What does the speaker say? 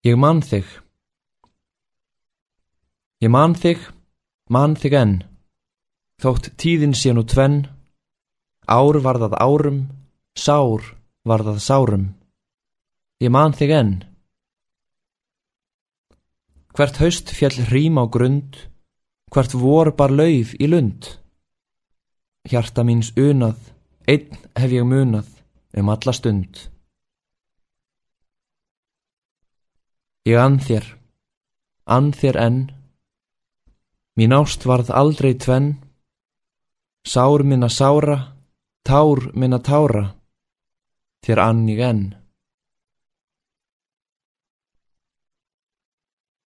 Ég man þig. Ég man þig, man þig enn. Þótt tíðin sé nú tvenn, ár var það árum, sár var það sárum. Ég man þig enn. Hvert haust fjall hrím á grund, hvert vor bar lauf í lund. Hjarta míns unað, einn hef ég munað um alla stund. Ég ann þér, ann þér enn, mín ást varð aldrei tvenn, sár minna sára, tár minna tára, þér ann ég enn.